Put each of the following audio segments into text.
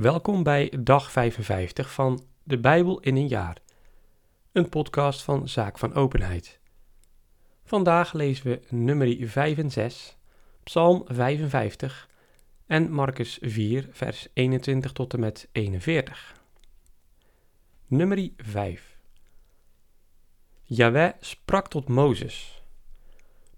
Welkom bij dag 55 van De Bijbel in een jaar, een podcast van Zaak van Openheid. Vandaag lezen we nummer 5 en 6, Psalm 55 en Marcus 4, vers 21 tot en met 41. Nummer 5 Jaweh sprak tot Mozes.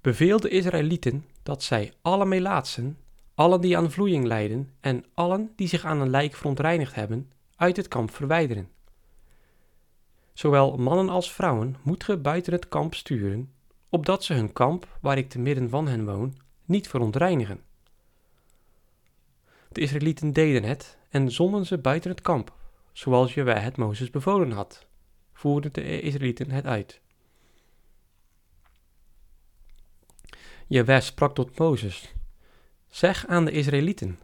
Beveel de Israëlieten dat zij alle melaatsen allen die aan vloeiing lijden en allen die zich aan een lijk verontreinigd hebben, uit het kamp verwijderen. Zowel mannen als vrouwen moet ge buiten het kamp sturen, opdat ze hun kamp, waar ik te midden van hen woon, niet verontreinigen. De Israëlieten deden het en zonden ze buiten het kamp, zoals Jewe het Mozes bevolen had, voerden de Israëlieten het uit. Jewe sprak tot Mozes, Zeg aan de Israëlieten: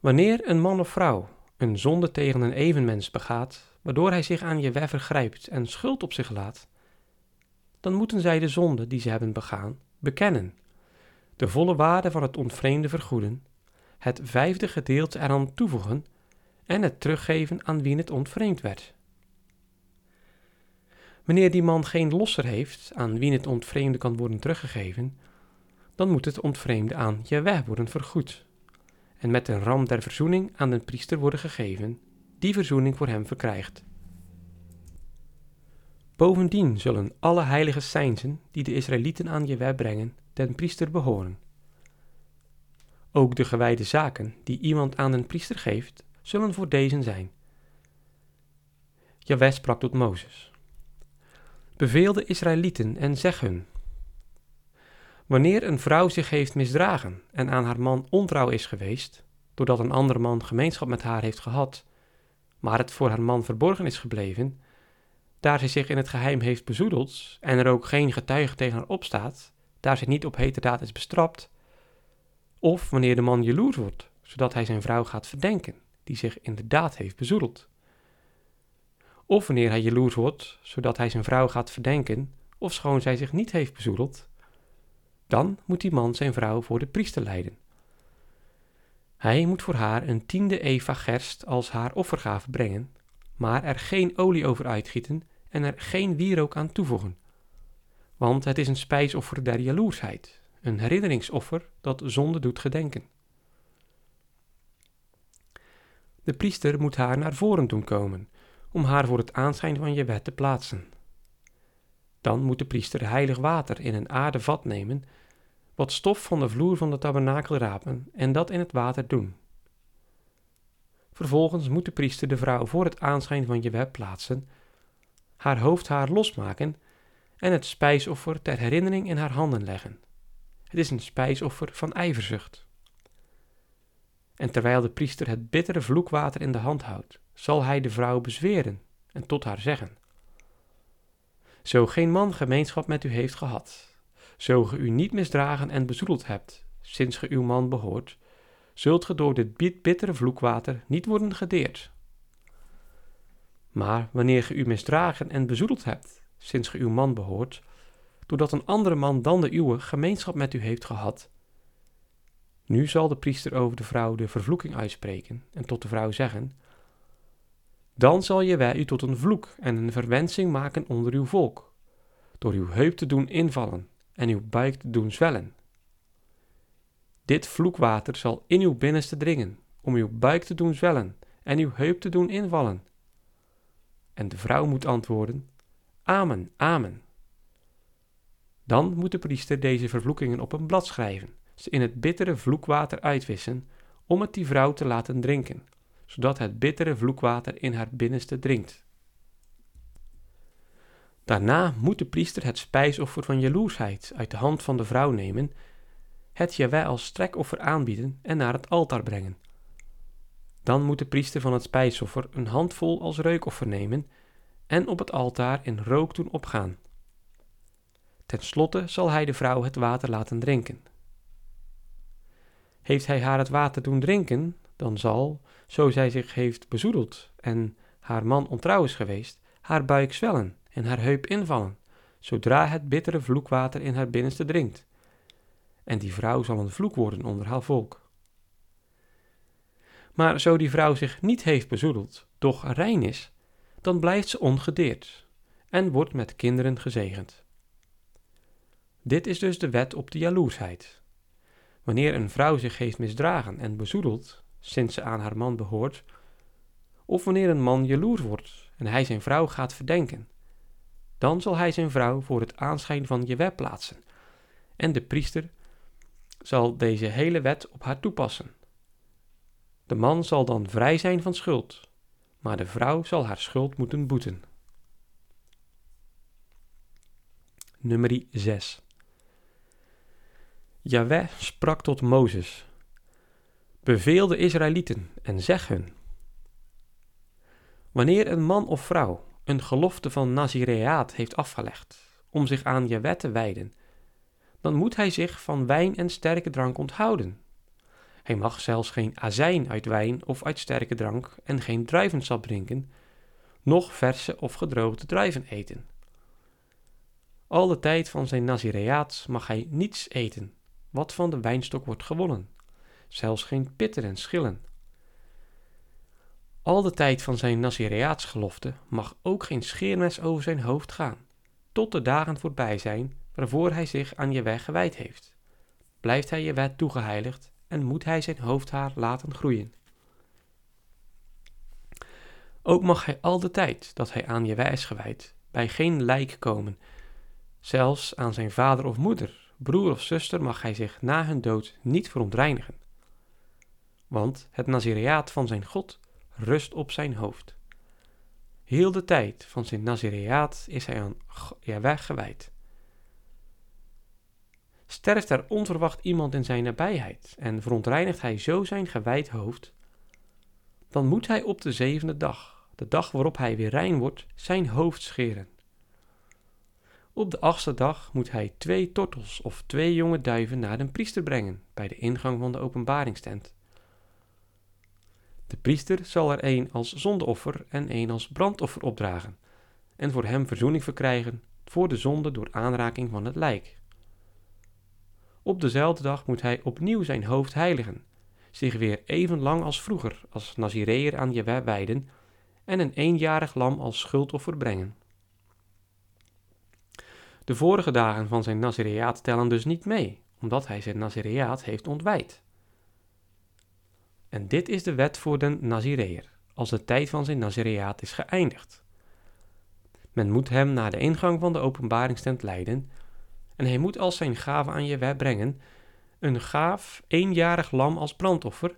Wanneer een man of vrouw een zonde tegen een evenmens begaat, waardoor hij zich aan je vergrijpt en schuld op zich laat, dan moeten zij de zonde die ze hebben begaan bekennen, de volle waarde van het ontvreemde vergoeden, het vijfde gedeelte eraan toevoegen en het teruggeven aan wie het ontvreemd werd. Wanneer die man geen losser heeft aan wie het ontvreemde kan worden teruggegeven, dan moet het ontvreemde aan Jaweh worden vergoed. En met een ram der verzoening aan de priester worden gegeven, die verzoening voor hem verkrijgt. Bovendien zullen alle heilige seinzen die de Israëlieten aan Jaweh brengen, den priester behoren. Ook de gewijde zaken die iemand aan den priester geeft, zullen voor deze zijn. Jaweh sprak tot Mozes. Beveel de Israëlieten en zeg hun, Wanneer een vrouw zich heeft misdragen en aan haar man ontrouw is geweest, doordat een ander man gemeenschap met haar heeft gehad, maar het voor haar man verborgen is gebleven, daar zij zich in het geheim heeft bezoedeld en er ook geen getuige tegen haar opstaat, daar zij niet op heterdaad is bestrapt, of wanneer de man jaloers wordt, zodat hij zijn vrouw gaat verdenken, die zich inderdaad heeft bezoedeld. Of wanneer hij jaloers wordt, zodat hij zijn vrouw gaat verdenken, of schoon zij zich niet heeft bezoedeld, dan moet die man zijn vrouw voor de priester leiden. Hij moet voor haar een tiende eva gerst als haar offergave brengen, maar er geen olie over uitgieten en er geen wierook aan toevoegen. Want het is een spijsoffer der jaloersheid, een herinneringsoffer dat zonde doet gedenken. De priester moet haar naar voren doen komen, om haar voor het aanschijn van je wet te plaatsen. Dan moet de priester heilig water in een aarde vat nemen, wat stof van de vloer van de tabernakel rapen en dat in het water doen. Vervolgens moet de priester de vrouw voor het aanschijn van je web plaatsen, haar hoofdhaar losmaken en het spijsoffer ter herinnering in haar handen leggen. Het is een spijsoffer van ijverzucht. En terwijl de priester het bittere vloekwater in de hand houdt, zal hij de vrouw bezweren en tot haar zeggen: zo geen man gemeenschap met u heeft gehad, zo ge u niet misdragen en bezoedeld hebt, sinds ge uw man behoort, zult ge door dit bittere vloekwater niet worden gedeerd. Maar wanneer ge u misdragen en bezoedeld hebt, sinds ge uw man behoort, doordat een andere man dan de uwe gemeenschap met u heeft gehad, nu zal de priester over de vrouw de vervloeking uitspreken en tot de vrouw zeggen: dan zal wij u tot een vloek en een verwensing maken onder uw volk, door uw heup te doen invallen en uw buik te doen zwellen. Dit vloekwater zal in uw binnenste dringen, om uw buik te doen zwellen en uw heup te doen invallen. En de vrouw moet antwoorden: Amen, amen. Dan moet de priester deze vervloekingen op een blad schrijven, ze in het bittere vloekwater uitwissen, om het die vrouw te laten drinken zodat het bittere vloekwater in haar binnenste dringt. Daarna moet de priester het spijsoffer van jaloersheid uit de hand van de vrouw nemen, het Jawij als strekoffer aanbieden en naar het altaar brengen. Dan moet de priester van het spijsoffer een handvol als reukoffer nemen en op het altaar in rook doen opgaan. Ten slotte zal hij de vrouw het water laten drinken. Heeft hij haar het water doen drinken, dan zal, zo zij zich heeft bezoedeld en haar man ontrouw is geweest, haar buik zwellen en haar heup invallen, zodra het bittere vloekwater in haar binnenste dringt. En die vrouw zal een vloek worden onder haar volk. Maar zo die vrouw zich niet heeft bezoedeld, doch rein is, dan blijft ze ongedeerd en wordt met kinderen gezegend. Dit is dus de wet op de jaloersheid. Wanneer een vrouw zich heeft misdragen en bezoedeld, sinds ze aan haar man behoort, of wanneer een man jaloers wordt en hij zijn vrouw gaat verdenken, dan zal hij zijn vrouw voor het aanschijn van je wet plaatsen, en de priester zal deze hele wet op haar toepassen. De man zal dan vrij zijn van schuld, maar de vrouw zal haar schuld moeten boeten. Nummer 6 Jaweh sprak tot Mozes: Beveel de Israëlieten en zeg hun: Wanneer een man of vrouw een gelofte van Nazireaat heeft afgelegd om zich aan Jaweh te wijden, dan moet hij zich van wijn en sterke drank onthouden. Hij mag zelfs geen azijn uit wijn of uit sterke drank en geen druivensap drinken, noch verse of gedroogde druiven eten. Al de tijd van zijn Nazireaat mag hij niets eten, wat van de wijnstok wordt gewonnen, zelfs geen pitten en schillen. Al de tijd van zijn Nazireaatsgelofte mag ook geen scheermes over zijn hoofd gaan, tot de dagen voorbij zijn waarvoor hij zich aan je weg gewijd heeft. Blijft hij je wet toegeheiligd en moet hij zijn hoofdhaar laten groeien. Ook mag hij al de tijd dat hij aan je is gewijd bij geen lijk komen, zelfs aan zijn vader of moeder, broer of zuster mag hij zich na hun dood niet verontreinigen. Want het Nazireaat van zijn God rust op zijn hoofd. Heel de tijd van zijn Nazireaat is hij aan Jaweh gewijd. Sterft er onverwacht iemand in zijn nabijheid en verontreinigt hij zo zijn gewijd hoofd, dan moet hij op de zevende dag, de dag waarop hij weer rein wordt, zijn hoofd scheren. Op de achtste dag moet hij twee tortels of twee jonge duiven naar de priester brengen bij de ingang van de openbaringstent. De priester zal er een als zondeoffer en een als brandoffer opdragen en voor hem verzoening verkrijgen voor de zonde door aanraking van het lijk. Op dezelfde dag moet hij opnieuw zijn hoofd heiligen, zich weer even lang als vroeger als Nazireër aan Jewe wijden en een eenjarig lam als schuldoffer brengen. De vorige dagen van zijn Nazireaat tellen dus niet mee, omdat hij zijn Nazireaat heeft ontwijd. En dit is de wet voor de Nazireër, als de tijd van zijn Nazireaat is geëindigd. Men moet hem naar de ingang van de openbaringstent leiden, en hij moet als zijn gave aan je brengen een gaaf eenjarig lam als brandoffer,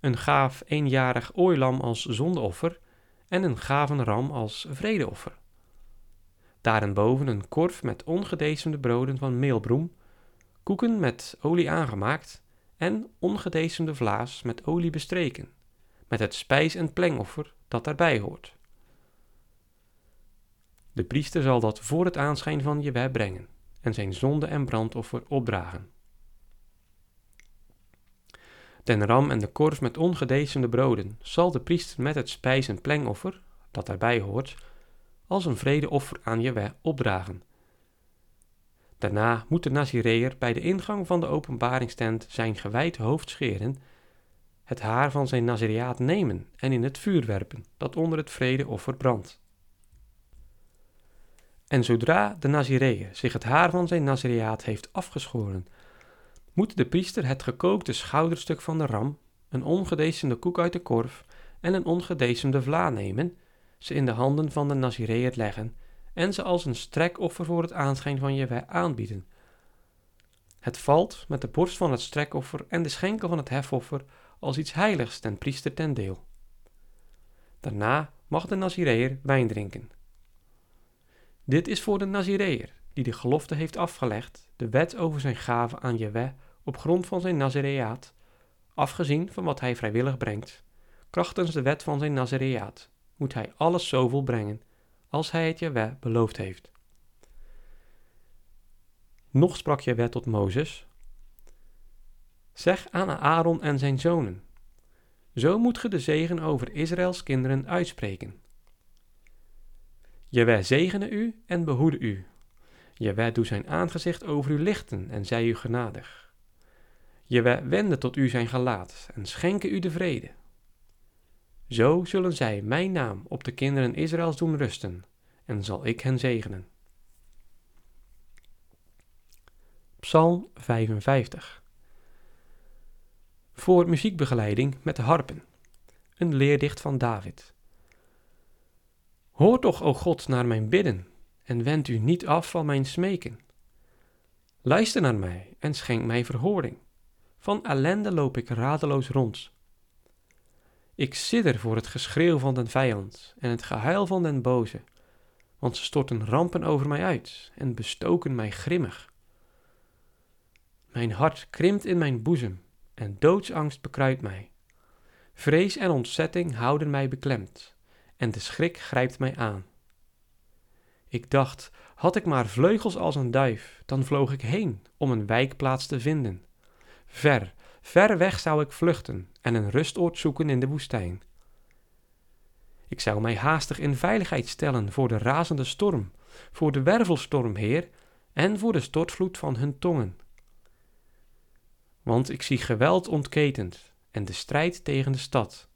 een gaaf eenjarig ooilam als zondeoffer en een gaven ram als vredeoffer. Daarenboven een korf met ongedecemde broden van meelbroem, koeken met olie aangemaakt en ongedecemde vlaas met olie bestreken, met het spijs- en plengoffer dat daarbij hoort. De priester zal dat voor het aanschijn van je brengen en zijn zonde- en brandoffer opdragen. Den ram en de korf met ongedecemde broden zal de priester met het spijs- en plengoffer, dat daarbij hoort, als een vredeoffer aan Jewe opdragen. Daarna moet de Nazireër bij de ingang van de openbaringstent zijn gewijd hoofd scheren, het haar van zijn Nazireaat nemen en in het vuur werpen, dat onder het vredeoffer brandt. En zodra de Nazireër zich het haar van zijn Nazireaat heeft afgeschoren, moet de priester het gekookte schouderstuk van de ram, een ongedecemde koek uit de korf en een ongedecemde vla nemen ze in de handen van de Nazireër leggen en ze als een strekoffer voor het aanschijn van Jewe aanbieden. Het valt met de borst van het strekoffer en de schenkel van het hefoffer als iets heiligs ten priester ten deel. Daarna mag de Nazireër wijn drinken. Dit is voor de Nazireër, die de gelofte heeft afgelegd, de wet over zijn gave aan Jewe op grond van zijn Nazireaat, afgezien van wat hij vrijwillig brengt, krachtens de wet van zijn Nazireaat moet hij alles zoveel brengen als hij het Jaweh beloofd heeft. Nog sprak Jaweh tot Mozes, Zeg aan Aaron en zijn zonen, zo moet ge de zegen over Israëls kinderen uitspreken. Jaweh zegene u en behoede u. Jaweh doe zijn aangezicht over u lichten en zij u genadig. Jaweh wende tot u zijn gelaat en schenke u de vrede. Zo zullen zij mijn naam op de kinderen Israëls doen rusten, en zal ik hen zegenen. Psalm 55 Voor muziekbegeleiding met de harpen. Een leerdicht van David. Hoor toch, o God, naar mijn bidden, en wend u niet af van mijn smeken. Luister naar mij en schenk mij verhoording. Van ellende loop ik radeloos rond. Ik sidder voor het geschreeuw van den vijand en het gehuil van den boze, want ze storten rampen over mij uit en bestoken mij grimmig. Mijn hart krimpt in mijn boezem en doodsangst bekruipt mij. Vrees en ontzetting houden mij beklemd en de schrik grijpt mij aan. Ik dacht, had ik maar vleugels als een duif, dan vloog ik heen om een wijkplaats te vinden. Ver, ver weg zou ik vluchten en een rustoord zoeken in de woestijn. Ik zou mij haastig in veiligheid stellen voor de razende storm, voor de wervelstorm, Heer, en voor de stortvloed van hun tongen. Want ik zie geweld ontketend en de strijd tegen de stad.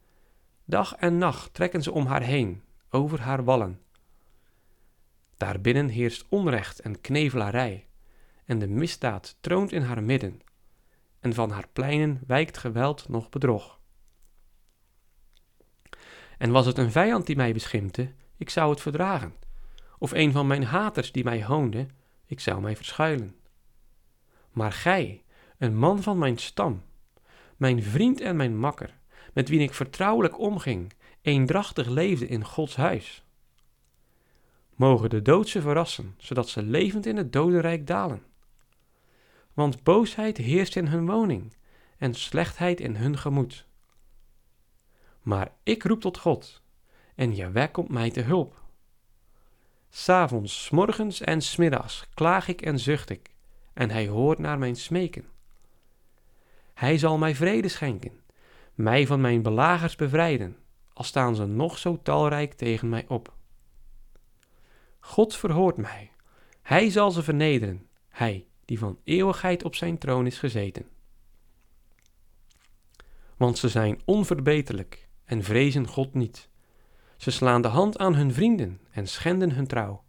Dag en nacht trekken ze om haar heen, over haar wallen. Daarbinnen heerst onrecht en knevelarij, en de misdaad troont in haar midden, en van haar pleinen wijkt geweld nog bedrog. En was het een vijand die mij beschimpte, ik zou het verdragen, of een van mijn haters die mij hoonde, ik zou mij verschuilen. Maar gij, een man van mijn stam, mijn vriend en mijn makker, met wie ik vertrouwelijk omging, eendrachtig leefde in Gods huis. Mogen de doodse verrassen, zodat ze levend in het dodenrijk dalen. Want boosheid heerst in hun woning en slechtheid in hun gemoed. Maar ik roep tot God, en Jaweh komt mij te hulp. S'avonds, morgens en smiddags klaag ik en zucht ik, en hij hoort naar mijn smeken. Hij zal mij vrede schenken, mij van mijn belagers bevrijden, al staan ze nog zo talrijk tegen mij op. God verhoort mij, hij zal ze vernederen, hij die van eeuwigheid op zijn troon is gezeten. Want ze zijn onverbeterlijk en vrezen God niet. Ze slaan de hand aan hun vrienden en schenden hun trouw.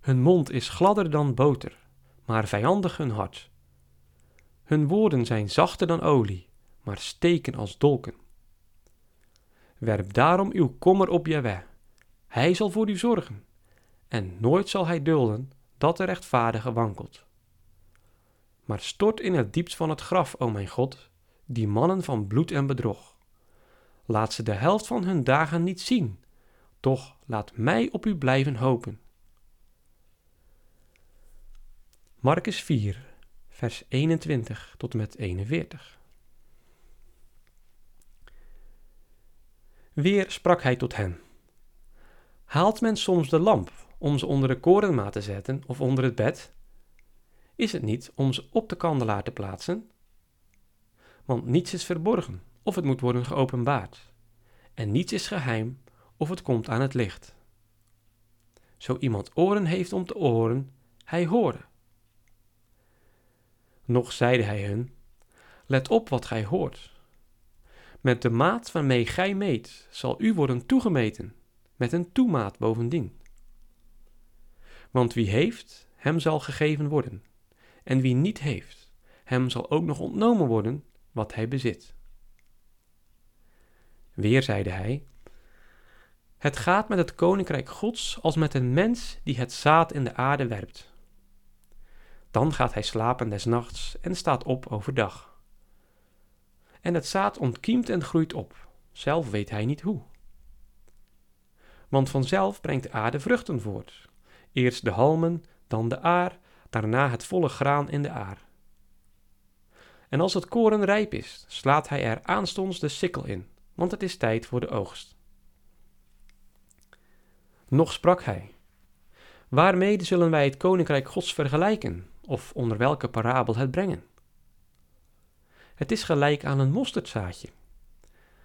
Hun mond is gladder dan boter, maar vijandig hun hart. Hun woorden zijn zachter dan olie, maar steken als dolken. Werp daarom uw kommer op Jaweh. Hij zal voor u zorgen, en nooit zal hij dulden dat de rechtvaardige wankelt. Maar stort in het diepst van het graf, o mijn God, die mannen van bloed en bedrog. Laat ze de helft van hun dagen niet zien, toch laat mij op u blijven hopen. Marcus 4, vers 21 tot en met 41. Weer sprak hij tot hen. Haalt men soms de lamp om ze onder de korenmaat te zetten of onder het bed? Is het niet om ze op de kandelaar te plaatsen? Want niets is verborgen of het moet worden geopenbaard. En niets is geheim of het komt aan het licht. Zo iemand oren heeft om te horen, hij horen. Nog zeide hij hun: Let op wat gij hoort. Met de maat waarmee gij meet, zal u worden toegemeten, met een toemaat bovendien. Want wie heeft, hem zal gegeven worden, en wie niet heeft, hem zal ook nog ontnomen worden wat hij bezit. Weer zeide hij: Het gaat met het koninkrijk Gods als met een mens die het zaad in de aarde werpt. Dan gaat hij slapen des nachts en staat op overdag. En het zaad ontkiemt en groeit op, zelf weet hij niet hoe. Want vanzelf brengt de aarde vruchten voort, eerst de halmen, dan de aar, daarna het volle graan in de aar. En als het koren rijp is, slaat hij er aanstonds de sikkel in, want het is tijd voor de oogst. Nog sprak hij: Waarmede zullen wij het koninkrijk Gods vergelijken, of onder welke parabel het brengen? Het is gelijk aan een mosterdzaadje.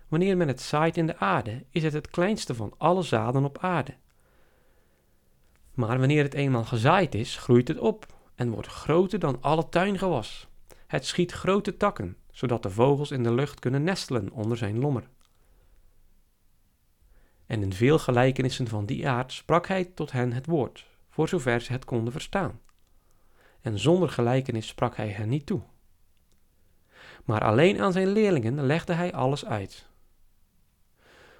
Wanneer men het zaait in de aarde, is het het kleinste van alle zaden op aarde. Maar wanneer het eenmaal gezaaid is, groeit het op en wordt groter dan alle tuingewas. Het schiet grote takken, zodat de vogels in de lucht kunnen nestelen onder zijn lommer. En in veel gelijkenissen van die aard sprak hij tot hen het woord, voor zover ze het konden verstaan. En zonder gelijkenis sprak hij hen niet toe. Maar alleen aan zijn leerlingen legde hij alles uit.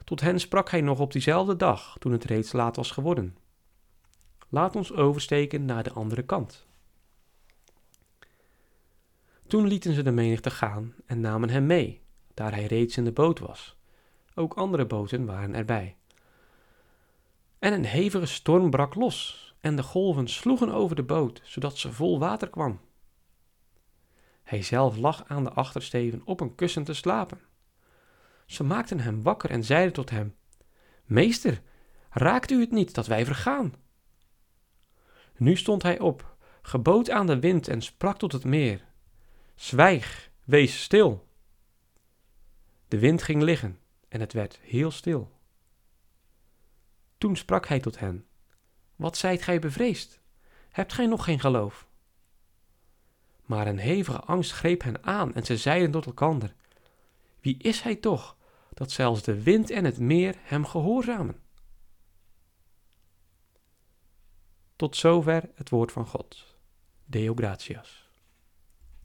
Tot hen sprak hij nog op diezelfde dag, toen het reeds laat was geworden. Laat ons oversteken naar de andere kant. Toen lieten ze de menigte gaan en namen hem mee, daar hij reeds in de boot was. Ook andere boten waren erbij. En een hevige storm brak los en de golven sloegen over de boot, zodat ze vol water kwam. Hij zelf lag aan de achtersteven op een kussen te slapen. Ze maakten hem wakker en zeiden tot hem: Meester, raakt u het niet dat wij vergaan? Nu stond hij op, gebood aan de wind en sprak tot het meer: Zwijg, wees stil. De wind ging liggen en het werd heel stil. Toen sprak hij tot hen: Wat zijt gij bevreesd? Hebt gij nog geen geloof? Maar een hevige angst greep hen aan en ze zeiden tot elkander: Wie is hij toch, dat zelfs de wind en het meer hem gehoorzamen? Tot zover het woord van God. Deo gratias.